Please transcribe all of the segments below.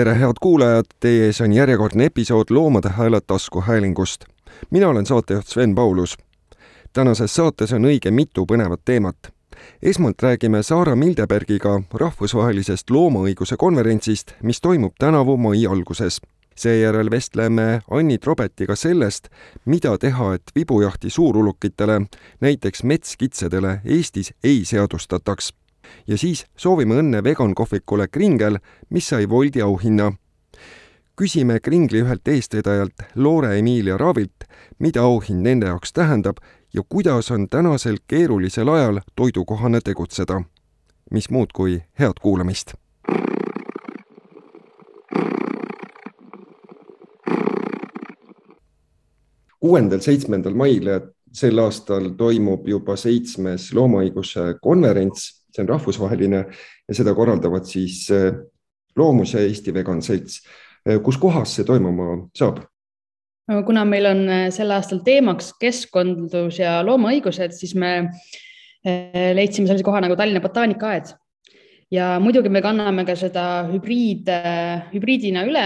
tere, head kuulajad, teie ees on järjekordne episood Loomade hääled taskuhäälingust. mina olen saatejuht Sven Paulus. tänases saates on õige mitu põnevat teemat. esmalt räägime Saara Mildebergiga rahvusvahelisest loomaõiguse konverentsist, mis toimub tänavu mai alguses seejärel vestleme Anni Trobetiga sellest, mida teha, et vibujahti suurulukitele, näiteks metskitsedele Eestis ei seadustataks ja siis soovime õnne vegan kohvikule Kringel, mis sai Woldi auhinna. küsime Kringli ühelt eestvedajalt Loore Emilia Raavilt, mida auhind nende jaoks tähendab ja kuidas on tänasel keerulisel ajal toidukohane tegutseda. mis muud kui head kuulamist kuuendal, seitsmendal mail sel aastal toimub juba seitsmes loomaõiguse konverents see on rahvusvaheline ja seda korraldavad siis äh, Loomus ja Eesti Vegan Selts. Äh, kus kohas see toimuma saab? kuna meil on äh, sel aastal teemaks keskkondlus ja loomaõigused, siis me leidsime sellise koha nagu Tallinna botaanikaaed ja muidugi me kanname ka seda hübriid, hübriidina üle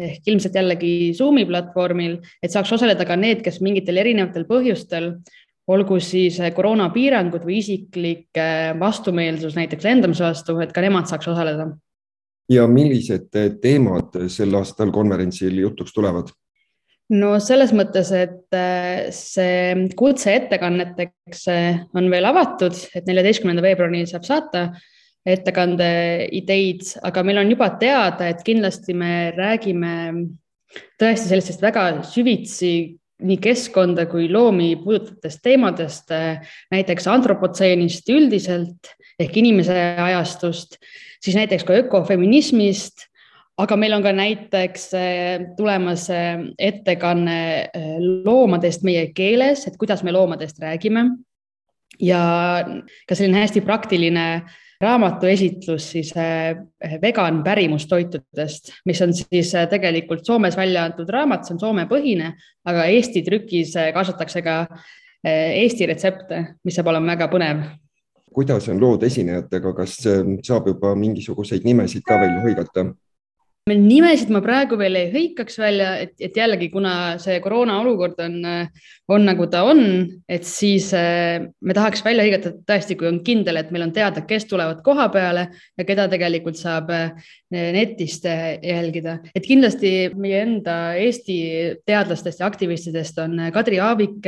ehk ilmselt jällegi Zoomi platvormil, et saaks osaleda ka need, kes mingitel erinevatel põhjustel olgu siis eh, koroonapiirangud või isiklik eh, vastumeelsus näiteks lendamise vastu, et ka nemad saaks osaleda. ja millised eh, teemad sel aastal konverentsil jutuks tulevad? no selles mõttes, et see kutse ettekanneteks on veel avatud, et neljateistkümnenda veebruarini saab saata ettekande ideid, aga meil on juba teada, et kindlasti me räägime tõesti sellistest väga süvitsi nii keskkonda kui loomi puudutavatest teemadest, näiteks antropotseenist üldiselt ehk inimese ajastust, siis näiteks ka ökofeminismist, aga meil on ka näiteks eh, tulemas eh, ettekanne eh, loomadest meie keeles, et kuidas me loomadest räägime. ja ka selline hästi praktiline raamatu esitlus siis eh, vegan pärimustoitudest, mis on siis eh, tegelikult Soomes välja antud raamat, see on Soome-põhine, aga Eesti trükis eh, kaasatakse ka Eesti retsepte, mis saab olema väga põnev. kuidas on lood esinejatega, kas saab juba mingisuguseid nimesid ka välja hõigata? Nimesid ma praegu veel ei hõikaks välja, et, et jällegi, kuna see koroona olukord on, on nagu ta on, et siis eh, me tahaks välja hõigata tõesti, kui on kindel, et meil on teada, kes tulevad koha peale ja keda tegelikult saab eh, netist eh, jälgida, et kindlasti meie enda Eesti teadlastest ja aktivistidest on Kadri Aavik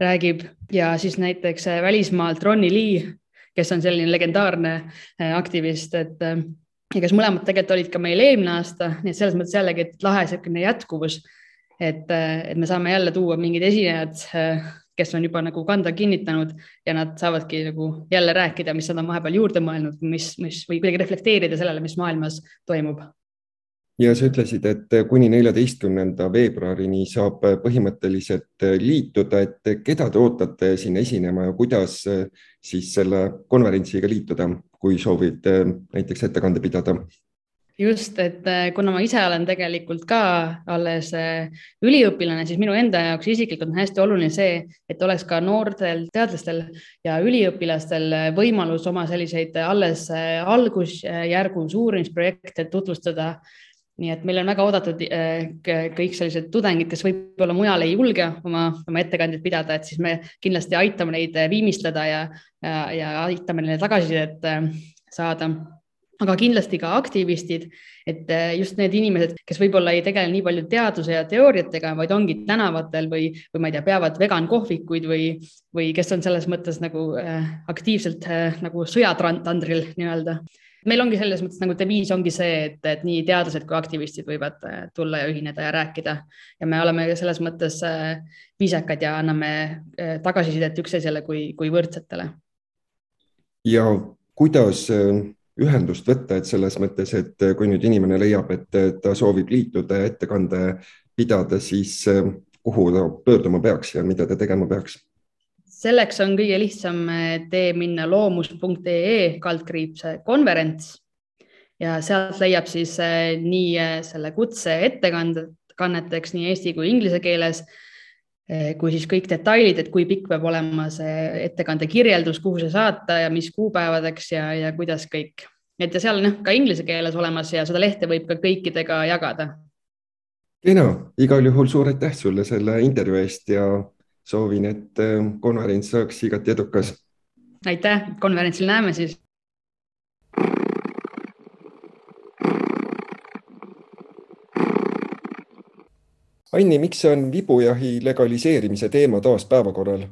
räägib ja siis näiteks välismaalt Ronny Lee, kes on selline legendaarne aktivist, et ja kes mõlemad tegelikult olid ka meil eelmine aasta, nii et selles mõttes jällegi, et lahe niisugune jätkuvus. et, et me saame jälle tuua mingid esinejad, kes on juba nagu kanda kinnitanud ja nad saavadki nagu jälle rääkida, mis nad on vahepeal juurde mõelnud, mis, mis või kuidagi reflekteerida sellele, mis maailmas toimub ja sa ütlesid, et kuni neljateistkümnenda veebruarini saab põhimõtteliselt liituda, et keda te ootate siin esinema ja kuidas siis selle konverentsiga liituda, kui soovid näiteks ettekande pidada? just, et kuna ma ise olen tegelikult ka alles üliõpilane, siis minu enda jaoks isiklikult on hästi oluline see, et oleks ka noortel teadlastel ja üliõpilastel võimalus oma selliseid alles algusjärgus uurimisprojekte tutvustada nii et meil on väga oodatud äh, kõik sellised tudengid, kes võib-olla mujal ei julge oma, oma ettekandeid pidada, et siis me kindlasti aitame neid äh, viimistleda ja, ja, ja aitame neile tagasisidet äh, saada. Aga kindlasti ka aktivistid, et just need inimesed, kes võib-olla ei tegele nii palju teaduse ja teooriatega, vaid ongi tänavatel või, või ma ei tea, peavad vegan kohvikuid või, või kes on selles mõttes nagu aktiivselt nagu sõjatandril nii-öelda meil ongi selles mõttes nagu deviis ongi see, et, et nii teadlased kui aktivistid võivad äh, tulla ja ühineda ja rääkida ja me oleme selles mõttes äh, viisakad ja anname äh, tagasisidet üksteisele kui, kui võrdsetele. ja kuidas ühendust võtta, et selles mõttes, et kui nüüd inimene leiab, et ta soovib liituda ja ettekande pidada, siis kuhu ta pöörduma peaks ja mida ta tegema peaks? selleks on kõige lihtsam eh, tee minna loomus.ee kaldkriips konverents ja sealt leiab siis eh, nii eh, selle kutse ettekanded, kanneteks nii eesti kui inglise keeles kui siis kõik detailid, et kui pikk peab olema see ettekande kirjeldus, kuhu see saata ja mis kuupäevadeks ja, ja kuidas kõik. et ja seal on jah ka inglise keeles olemas ja seda lehte võib ka kõikidega jagada. kena, igal juhul suur aitäh sulle selle intervjuu eest ja soovin, et äh, konverents saaks igati edukas. aitäh, konverentsil näeme siis. Anni, miks on vibujahi legaliseerimise teema taas päevakorral?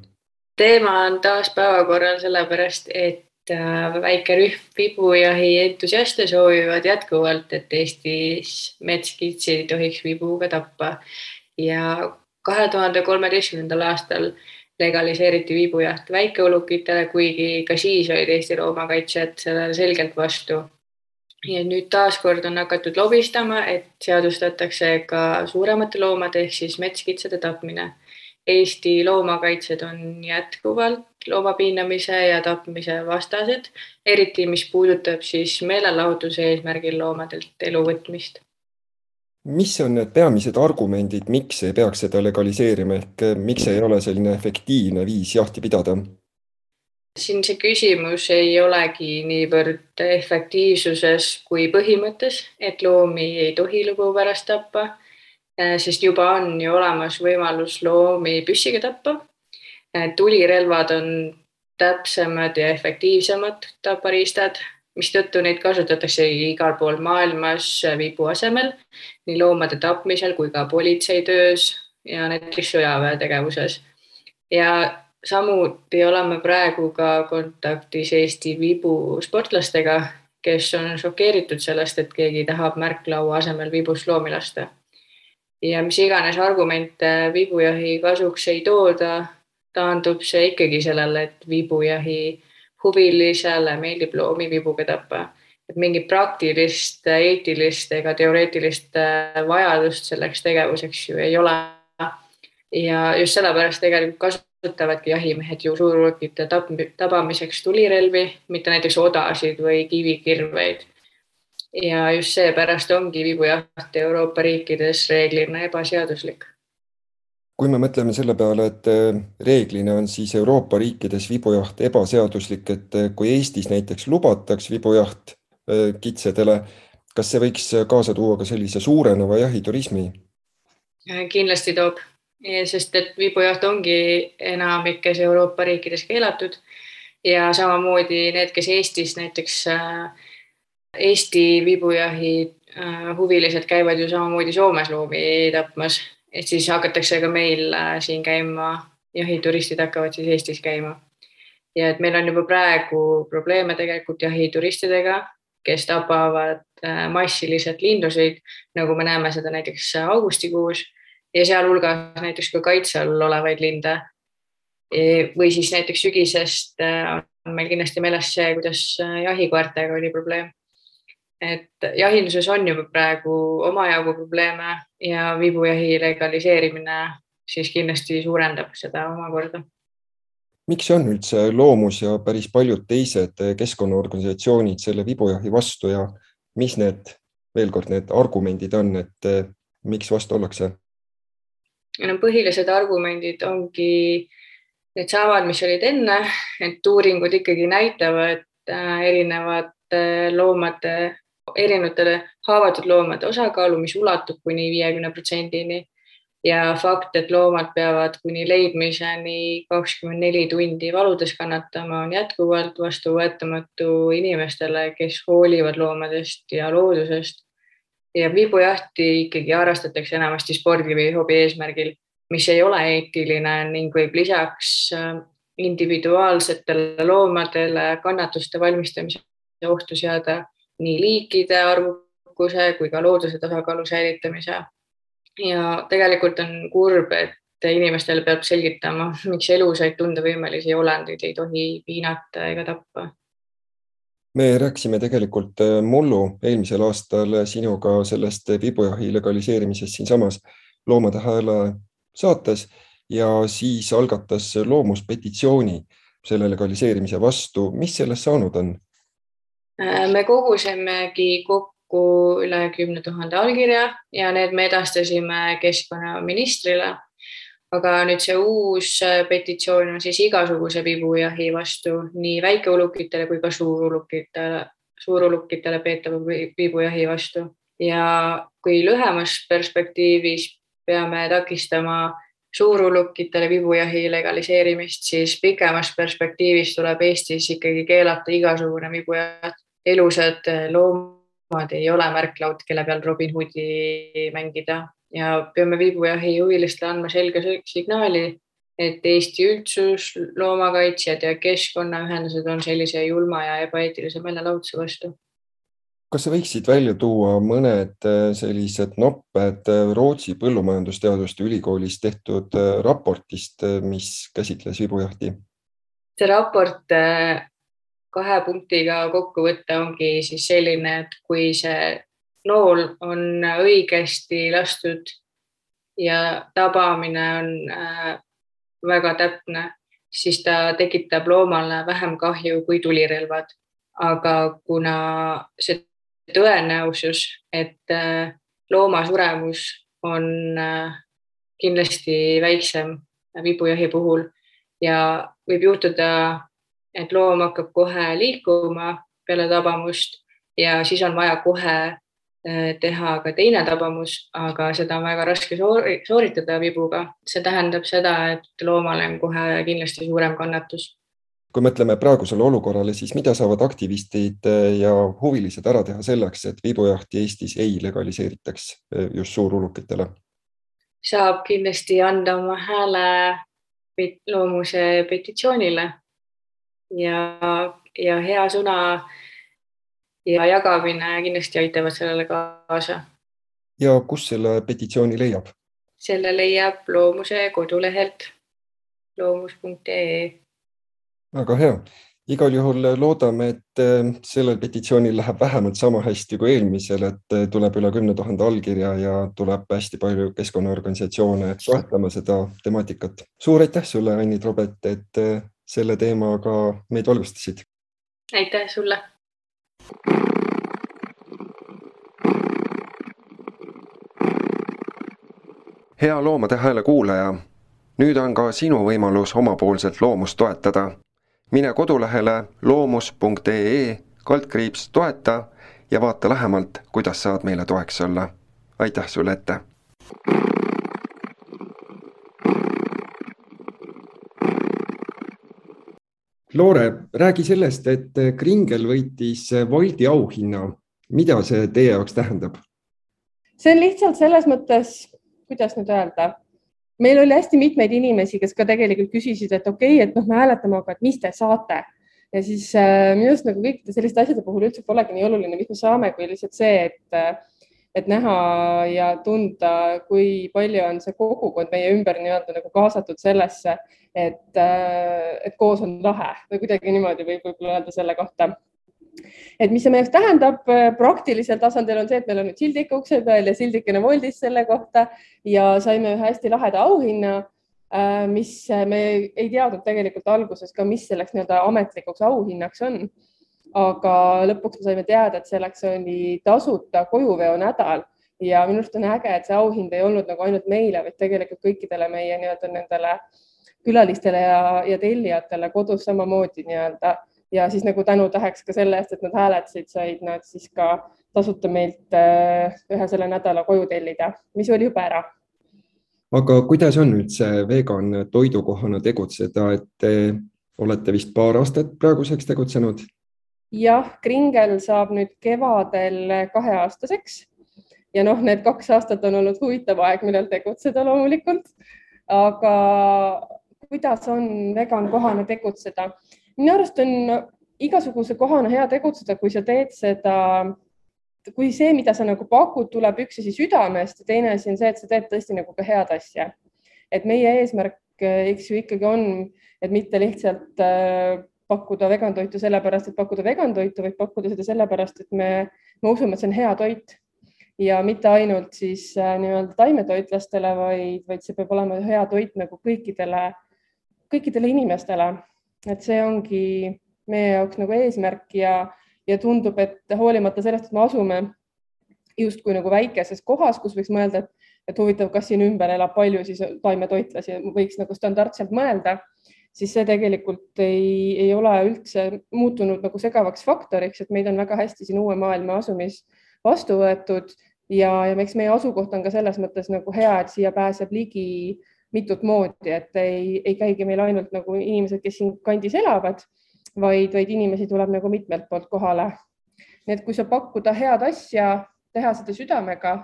teema on taas päevakorral sellepärast, et äh, väike rühm vibujahi entusiaste soovivad jätkuvalt, et Eestis metskitsi ei tohiks vibuga tappa ja kahe tuhande kolmeteistkümnendal aastal legaliseeriti viibujaht väikeulukitele, kuigi ka siis olid Eesti loomakaitsjad sellele selgelt vastu. Ja nüüd taaskord on hakatud lobistama, et seadustatakse ka suuremate loomade ehk siis metskitsede tapmine. Eesti loomakaitsjad on jätkuvalt loomapiinamise ja tapmise vastased, eriti mis puudutab siis meelelahutuse eesmärgil loomadelt elu võtmist mis on need peamised argumendid, miks ei peaks seda legaliseerima ehk eh, miks ei ole selline efektiivne viis jahti pidada? Siin see küsimus ei olegi niivõrd efektiivsuses kui põhimõttes, et loomi ei tohi lugu pärast tappa, eh, sest juba on ju olemas võimalus loomi püssiga tappa. Eh, tulirelvad on täpsemad ja efektiivsemad tapariistad mistõttu neid kasutatakse igal pool maailmas vibu asemel, nii loomade tapmisel kui ka politseitöös ja näiteks sõjaväetegevuses. ja samuti oleme praegu ka kontaktis Eesti vibu sportlastega, kes on šokeeritud sellest, et keegi tahab märklaua asemel vibust loomi lasta. ja mis iganes argumente vibujahi kasuks ei tooda, taandub see ikkagi sellele, et vibujahi huvilisele meeldib loomi vibuga tappa. et mingit praktilist, eetilist ega teoreetilist äh, vajadust selleks tegevuseks ju ei ole. ja just sellepärast tegelikult kasutavadki jahimehed ju suurulukite tabamiseks tulirelvi, mitte näiteks odasid või kivikirveid. ja just seepärast ongi vibujaht Euroopa riikides reeglina ebaseaduslik kui me mõtleme selle peale, et äh, reeglina on siis Euroopa riikides vibujaht ebaseaduslik, et äh, kui Eestis näiteks lubataks vibujaht äh, kitsedele, kas see võiks kaasa tuua ka sellise suureneva jahiturismi? kindlasti toob, sest et vibujaht ongi enamikes Euroopa riikides keelatud. Ja samamoodi need, kes Eestis näiteks Eesti vibujahi huvilised käivad ju samamoodi Soomes loomi tapmas. Et siis hakatakse ka meil äh, siin käima, jahituristid hakkavad siis Eestis käima. ja et meil on juba praegu probleeme tegelikult jahituristidega, kes tapavad äh, massiliselt lindusid, nagu me näeme seda näiteks augustikuus ja sealhulgas näiteks ka kaitse all olevaid linde. E, või siis näiteks sügisest äh, on meil kindlasti meeles see, kuidas jahikoertega oli probleem et jahinduses on juba praegu omajagu probleeme ja vibujahi legaliseerimine siis kindlasti suurendab seda omakorda. miks on üldse Loomus ja päris paljud teised keskkonnaorganisatsioonid selle vibujahi vastu ja mis need, veel kord, need argumendid on, et miks vastu ollakse? No põhilised argumendid ongi needsamad, mis olid enne, et uuringud ikkagi näitavad äh, erinevate loomade erinevatele haavatud loomade osakaalu, mis ulatub kuni viiekümne protsendini ja fakt, et loomad peavad kuni leidmiseni kakskümmend neli tundi valudes kannatama, on jätkuvalt vastuvõetamatu inimestele, kes hoolivad loomadest ja loodusest. Ja vibujahti ikkagi harrastatakse enamasti spordi või hobi eesmärgil, mis ei ole eetiline ning võib lisaks äh, individuaalsetele loomadele kannatuste valmistamise ohtu seada nii liikide arvukuse kui ka looduse tasakaalu säilitamise. ja tegelikult on kurb, et inimestele peab selgitama, miks elusaid tundevõimelisi olendeid ei tohi piinata ega tappa. Me rääkisime tegelikult äh, mullu eelmisel aastal sinuga sellest vibujahi legaliseerimisest siinsamas Loomade Hääle saates ja siis algatas Loomus petitsiooni selle legaliseerimise vastu. mis sellest saanud on? Äh, me kogusimegi kokku üle kümne tuhande allkirja ja need me edastasime keskkonnaministrile. Aga nüüd see uus äh, petitsioon on siis igasuguse vibujahi vastu nii väikeulukitele kui ka suurulukitele suurulukitele peetava viibujahi vastu ja kui lühemas perspektiivis peame takistama suurulukitele vibujahi legaliseerimist, siis pikemas perspektiivis tuleb Eestis ikkagi keelata igasugune vibujaht. elusad loomad ei ole märklaud, kelle peal Robin Hoodi mängida ja peame vibujahi huvilistele andma selge signaali, et Eesti üldsus, loomakaitsjad ja keskkonnaühendused on sellise julma ja ebaeetilise meelelahutuse vastu kas sa võiksid välja tuua mõned äh, sellised nopped äh, Rootsi põllumajandusteaduste ülikoolis tehtud äh, raportist, mis käsitles vibujahti? see raport kahe punktiga kokkuvõte ongi siis selline, et kui see nool on õigesti lastud ja tabamine on väga täpne, siis ta tekitab loomale vähem kahju kui tulirelvad. aga kuna see tõenäosus, et äh, looma suremus on äh, kindlasti väiksem vibujahi puhul ja võib juhtuda, et loom hakkab kohe liikuma peale tabamust ja siis on vaja kohe äh, teha ka teine tabamus, aga seda on väga raske sooritada vibuga. see tähendab seda, et loomal on kohe kindlasti suurem kannatus kui mõtleme praegusele olukorrale, siis mida saavad aktivistid eh, ja huvilised ära teha selleks, et viibujahti Eestis ei legaliseeritaks eh, just suurulukitele? saab kindlasti anda oma hääle loomuse petitsioonile ja, ja hea sõna ja jagamine kindlasti aitavad sellele kaasa. ja kus selle petitsiooni leiab? selle leiab Loomuse kodulehelt loomus.ee väga hea, igal juhul loodame, et äh, sellel petitsioonil läheb vähemalt sama hästi kui eelmisel, et äh, tuleb üle kümne tuhande allkirja ja tuleb hästi palju keskkonnaorganisatsioone toetama seda temaatikat. suur aitäh sulle, Anni Trobet, et äh, selle teemaga meid valgustasid. aitäh sulle. Hea Loomade Hääle kuulaja, nüüd on ka sinu võimalus omapoolselt loomust toetada mine kodulehele loomus.ee kaldkriips toeta ja vaata lähemalt, kuidas saad meile toeks olla. aitäh sulle ette! Loore, räägi sellest, et Kringel võitis Woldi auhinna. mida see teie jaoks tähendab? see on lihtsalt selles mõttes, kuidas nüüd öelda meil oli hästi mitmeid inimesi, kes ka tegelikult küsisid, et okei okay,, et noh, me hääletame, aga et mis te saate ja siis äh, minu arust nagu kõikide selliste asjade puhul üldse polegi nii oluline, mis me saame, kui lihtsalt see, et, et näha ja tunda, kui palju on see kogukond meie ümber nii-öelda nagu kaasatud sellesse, et, äh, et koos on lahe või kuidagi niimoodi võib võib-olla öelda selle kohta et mis see meie jaoks tähendab äh, praktilisel tasandil on see, et meil on nüüd sildik ukse peal ja sildikene voldis selle kohta ja saime ühe hästi laheda auhinna, äh, mis me ei teadnud tegelikult alguses ka, mis selleks nii-öelda ametlikuks auhinnaks on. Aga lõpuks me saime teada, et selleks oli tasuta kojuveo nädal ja minu arust on äge, et see auhind ei olnud nagu ainult meile, vaid tegelikult kõikidele meie nii-öelda nendele külalistele ja, ja tellijatele kodus samamoodi nii-öelda ja siis nagu tänutäheks ka selle eest, et nad hääletasid, said nad siis ka tasuta meilt äh, ühe selle nädala koju tellida, mis oli juba ära. aga kuidas on üldse vegan toidukohana tegutseda, et te olete vist paar aastat praeguseks tegutsenud? Jah, Kringel saab nüüd kevadel kaheaastaseks ja noh, need kaks aastat on olnud huvitav aeg, millal tegutseda loomulikult. aga kuidas on vegan kohana tegutseda? minu arust on igasuguse kohana hea tegutseda, kui sa teed seda, kui see, mida sa nagu pakud, tuleb üks asi südamest ja teine asi on see, et sa teed tõesti nagu ka head asja. et meie eesmärk, eks ju ikkagi on, et mitte lihtsalt äh, pakkuda vegan toitu sellepärast, et pakkuda vegan toitu, vaid pakkuda seda sellepärast, et me, me usume, et see on hea toit. Ja mitte ainult siis äh, nii-öelda taimetoitlastele, vaid, vaid see peab olema hea toit nagu kõikidele, kõikidele inimestele. Et see ongi meie jaoks nagu eesmärk ja, ja tundub, et hoolimata sellest, et me asume justkui nagu väikeses kohas, kus võiks mõelda, et, et huvitav, kas siin ümber elab palju siis taimetoitlasi, võiks nagu standardselt mõelda, siis see tegelikult ei, ei ole üldse muutunud nagu segavaks faktoriks, et meid on väga hästi siin uue maailma asumis vastu võetud ja, ja eks meie asukoht on ka selles mõttes nagu hea, et siia pääseb ligi mitut moodi, et ei, ei käigi meil ainult nagu inimesed, kes siin kandis elavad, vaid, vaid inimesi tuleb nagu mitmelt poolt kohale. nii et kui sa pakkuda head asja, teha seda südamega,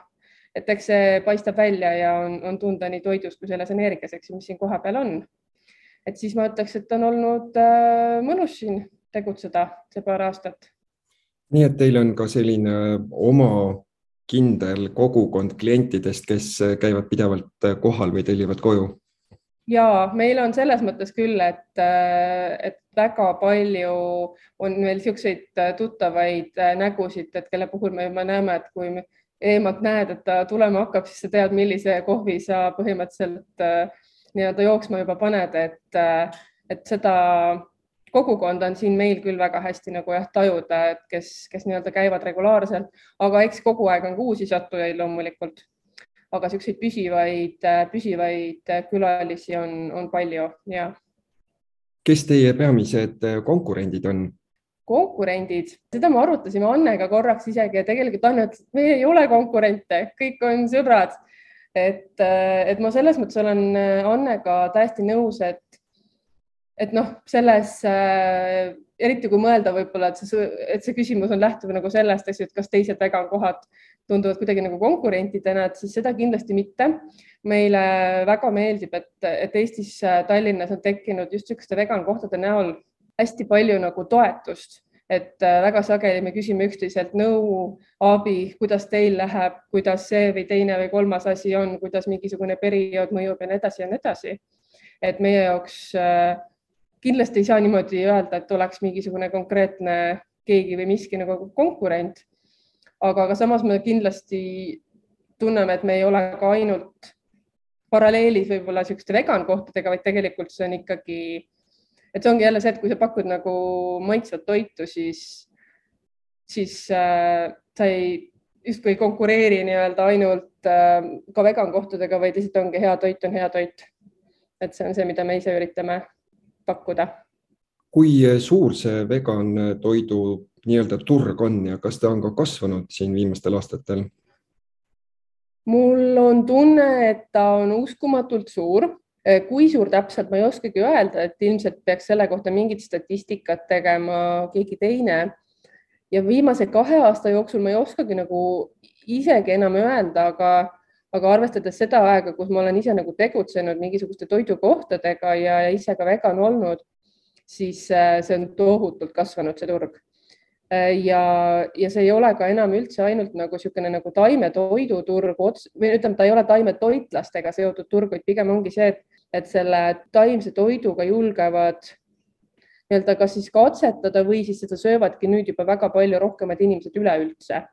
et eks see paistab välja ja on, on tunda nii toidus kui selles energias, eks ju, mis siin kohapeal on et siis ma ütleks, et on olnud äh, mõnus siin tegutseda see paar aastat. nii et teil on ka selline oma kindel kogukond klientidest, kes käivad pidevalt kohal või tellivad koju? ja meil on selles mõttes küll, et, äh, et väga palju on meil niisuguseid tuttavaid nägusid, et kelle puhul me juba näeme, et kui eemalt näed, et ta tulema hakkab, siis sa tead, millise kohvi sa põhimõtteliselt äh, nii-öelda jooksma juba paned, et, et seda kogukonda on siin meil küll väga hästi nagu jah tajuda, et kes, kes nii-öelda käivad regulaarselt, aga eks kogu aeg on ka uusi sattujaid loomulikult. aga niisuguseid püsivaid, püsivaid külalisi on, on palju ja. kes teie peamised konkurendid on? konkurendid, seda me arutasime Annega korraks isegi ja tegelikult Anne ütles, et me ei ole konkurente, kõik on sõbrad et, äh, et ma selles mõttes olen äh, Annega täiesti nõus, et, et noh, selles äh, eriti kui mõelda võib-olla, et see, et see küsimus on lähtuv nagu sellest, et kas teised vegankohad tunduvad kuidagi nagu konkurentidena, et siis seda kindlasti mitte. meile väga meeldib, et, et Eestis Tallinnas on tekkinud just niisuguste vegankohtade näol hästi palju nagu toetust et äh, väga sageli me küsime üksteiselt nõu, abi, kuidas teil läheb, kuidas see või teine või kolmas asi on, kuidas mingisugune periood mõjub ja nii edasi ja nii edasi. et meie jaoks äh, kindlasti ei saa niimoodi öelda, et oleks mingisugune konkreetne keegi või miski nagu konkurent. aga, aga samas me kindlasti tunneme, et me ei ole ka ainult paralleelis võib-olla niisuguste vegan kohtadega, vaid tegelikult see on ikkagi et see ongi jälle see, et kui sa pakud nagu maitsvat toitu, siis, siis äh, sa ei justkui ei konkureeri nii-öelda ainult äh, ka vegan kohtadega, vaid lihtsalt ongi hea toit on hea toit. et see on see, mida me ise üritame pakkuda. kui suur see vegan toidu nii-öelda turg on ja kas ta on ka kasvanud siin viimastel aastatel? mul on tunne, et ta on uskumatult suur kui suur täpselt, ma ei oskagi öelda, et ilmselt peaks selle kohta mingit statistikat tegema keegi teine. ja viimase kahe aasta jooksul ma ei oskagi nagu isegi enam öelda, aga, aga arvestades seda aega, kus ma olen ise nagu tegutsenud mingisuguste toidukohtadega ja, ise ka vegan olnud, siis äh, see on tohutult kasvanud, see turg äh, ja, ja see ei ole ka enam üldse ainult nagu niisugune nagu taimetoiduturg või ütleme, ta ei ole taimetoitlastega seotud turg, vaid pigem ongi see, et et selle taimse toiduga julgevad nii-öelda kas siis katsetada või siis seda söövadki nüüd juba väga palju rohkemad inimesed üleüldse.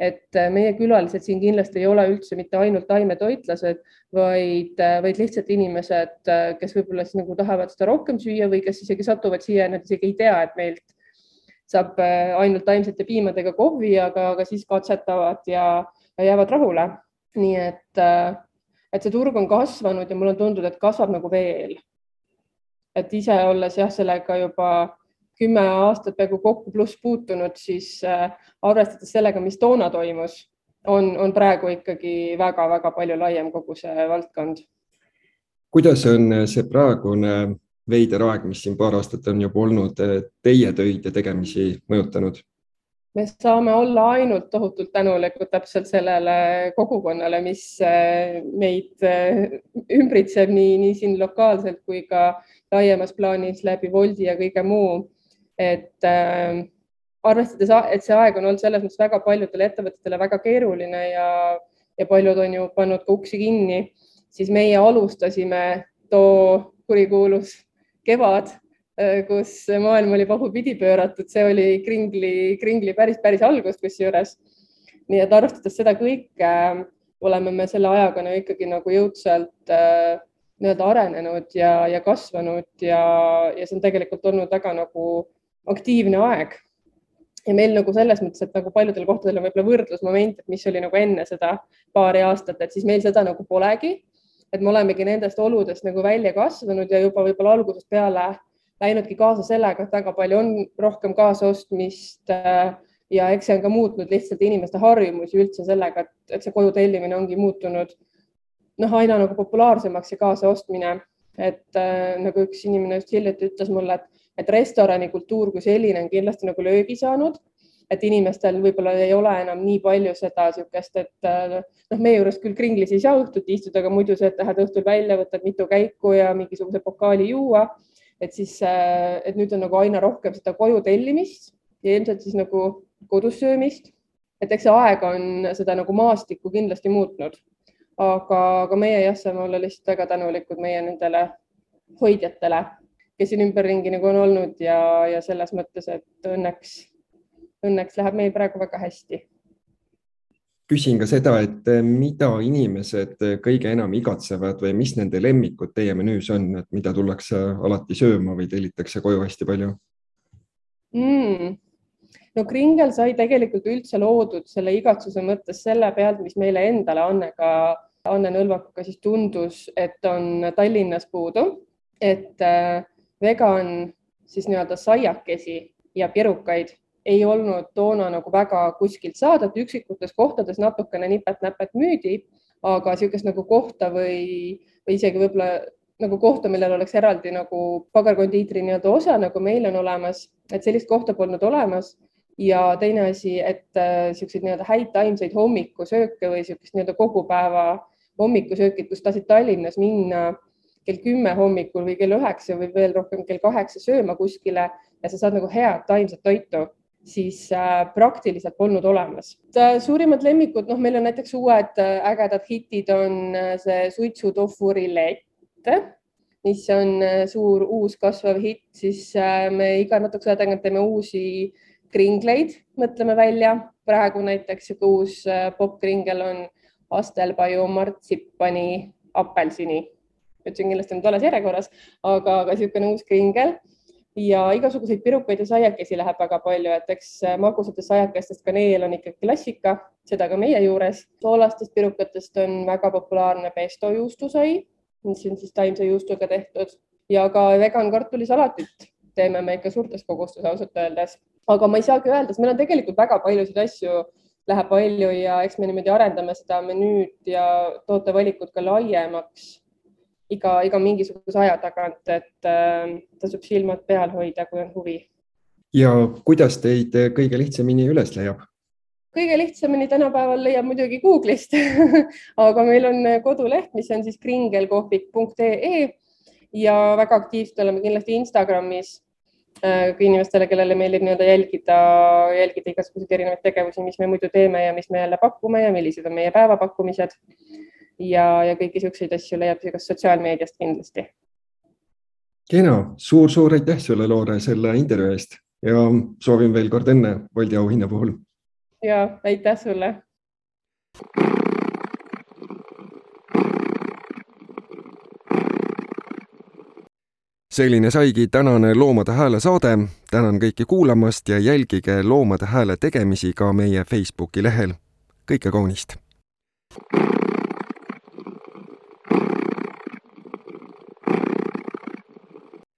et äh, meie külalised siin kindlasti ei ole üldse mitte ainult taimetoitlased, vaid, äh, vaid lihtsalt inimesed, äh, kes võib-olla siis nagu tahavad seda rohkem süüa või kes isegi satuvad siia nad isegi ei tea, et meilt saab ainult taimsete piimadega kohvi, aga, aga siis katsetavad ja, ja jäävad rahule. nii et äh, et see turg on kasvanud ja mulle on tundunud, et kasvab nagu veel. et ise olles jah, sellega juba kümme aastat peaaegu kokku pluss puutunud, siis äh, arvestades sellega, mis toona toimus, on, on praegu ikkagi väga-väga palju laiem kogu see valdkond. kuidas on see praegune veider aeg, mis siin paar aastat on juba olnud, teie töid ja tegemisi mõjutanud? Me saame olla ainult tohutult tänulikud täpselt sellele kogukonnale, mis äh, meid äh, ümbritseb nii, nii siin lokaalselt kui ka laiemas plaanis läbi Woldi ja kõige muu. et äh, arvestades, et see aeg on olnud selles mõttes väga paljudele ettevõtetele väga keeruline ja, ja paljud on ju pannud ka uksi kinni, siis meie alustasime too kurikuulus kevad kus maailm oli pahupidi pööratud, see oli kringli, kringli päris, päris algus kusjuures. nii et arvestades seda kõike, äh, oleme me selle ajaga no ikkagi nagu jõudsalt äh, nii-öelda arenenud ja, ja kasvanud ja, ja see on tegelikult olnud väga nagu aktiivne aeg. ja meil nagu selles mõttes, et nagu paljudel kohtadel on võib-olla võrdlusmoment, et mis oli nagu enne seda paari aastat, et siis meil seda nagu polegi et me olemegi nendest oludest nagu välja kasvanud ja juba võib-olla algusest peale läinudki kaasa sellega, et väga palju on rohkem kaasaostmist äh, ja eks see on ka muutnud lihtsalt inimeste harjumusi üldse sellega, et, et see koju tellimine ongi muutunud noh, aina nagu populaarsemaks ja kaasaostmine, et äh, nagu üks inimene just hiljuti ütles mulle, et, et restorani kultuur kui selline on kindlasti nagu löögi saanud et inimestel võib-olla ei ole enam nii palju seda niisugust, et äh, noh, meie juures küll kringlis ei saa õhtuti istuda, aga muidu see, et lähed õhtul välja, võtad mitu käiku ja mingisuguse pokaali juua, et siis, äh, et nüüd on nagu aina rohkem seda koju tellimist ja ilmselt siis nagu kodus söömist. et eks see aeg on seda nagu maastikku kindlasti muutnud, aga, aga meie jah, saame olla lihtsalt väga tänulikud meie nendele hoidjatele, kes siin ümberringi nagu on olnud ja, ja selles mõttes, et õnneks õnneks läheb meil praegu väga hästi. Küsin ka seda, et eh, mida inimesed eh, kõige enam igatsevad või mis nende lemmikud teie menüüs on, et mida tullakse alati sööma või tellitakse koju hästi palju mm.? no kringel sai tegelikult üldse loodud selle igatsuse mõttes selle pealt, mis meile endale Annega, Anne Nõlvakuga siis tundus, et on Tallinnas puudu, et äh, vegan siis nii-öelda saiakesi ja pirukaid ei olnud toona nagu väga kuskilt saada, et üksikutes kohtades natukene nipet-näpet müüdi, aga niisugust nagu kohta või, või isegi võib-olla nagu kohta, millel oleks eraldi nagu pagarkondiitri nii-öelda osa, nagu meil on olemas, et sellist kohta polnud olemas. ja teine asi, et niisuguseid äh, nii-öelda häid taimseid hommikusööke või niisugust nii-öelda kogu päeva hommikusöökid, kus tahtsid Tallinnas minna kell kümme hommikul või kell üheksa või veel rohkem kell kaheksa sööma kuskile ja sa saad nagu head taimset toitu siis äh, praktiliselt polnud olemas. suurimad lemmikud, noh, meil on näiteks uued äh, ägedad hitid on äh, see suitsutofu rillett, mis on suur uus kasvav hitt, siis me iga natukese aja tagant teeme uusi kringleid, mõtleme välja. praegu näiteks sihuke uus popp-kringel on astelpaju, martsipani, apelsini. ütlesin kindlasti nüüd vales järjekorras, aga, aga niisugune uus kringel ja igasuguseid pirukaid ja saiakesi läheb väga palju, et eks äh, magusatest saiakestest kaneel on ikkagi klassika, seda ka meie juures. soolastest pirukatest on väga populaarne pesto juustusai, mis on siis taimse juustuga tehtud ja ka vegan kartulisalatit teeme me ikka suurtes kogustes ausalt öeldes, aga ma ei saagi öelda, sest meil on tegelikult väga paljusid asju läheb palju ja eks me niimoodi arendame seda menüüd ja tootevalikut ka laiemaks iga, iga mingisuguse aja tagant, et äh, tasub silmad peal hoida, kui on huvi. ja kuidas teid kõige lihtsamini üles leiab? kõige lihtsamini tänapäeval leiab muidugi Google'ist aga meil on koduleht, mis on siis kringelkohvik.ee ja väga aktiivsed oleme kindlasti Instagramis äh, kui inimestele, kellele meeldib nii-öelda jälgida, jälgida igasuguseid erinevaid tegevusi, mis me muidu teeme ja mis me jälle pakume ja millised on meie päevapakkumised ja, ja kõiki niisuguseid asju leiab kas sotsiaalmeediast kindlasti. kena suur,, suur-suur aitäh sulle, Loore, selle intervjuu eest ja soovin veel kord õnne Bolti auhinna puhul. ja aitäh sulle. selline saigi tänane Loomade Hääle saade. tänan kõiki kuulamast ja jälgige Loomade Hääle tegemisi ka meie Facebooki lehel. kõike kaunist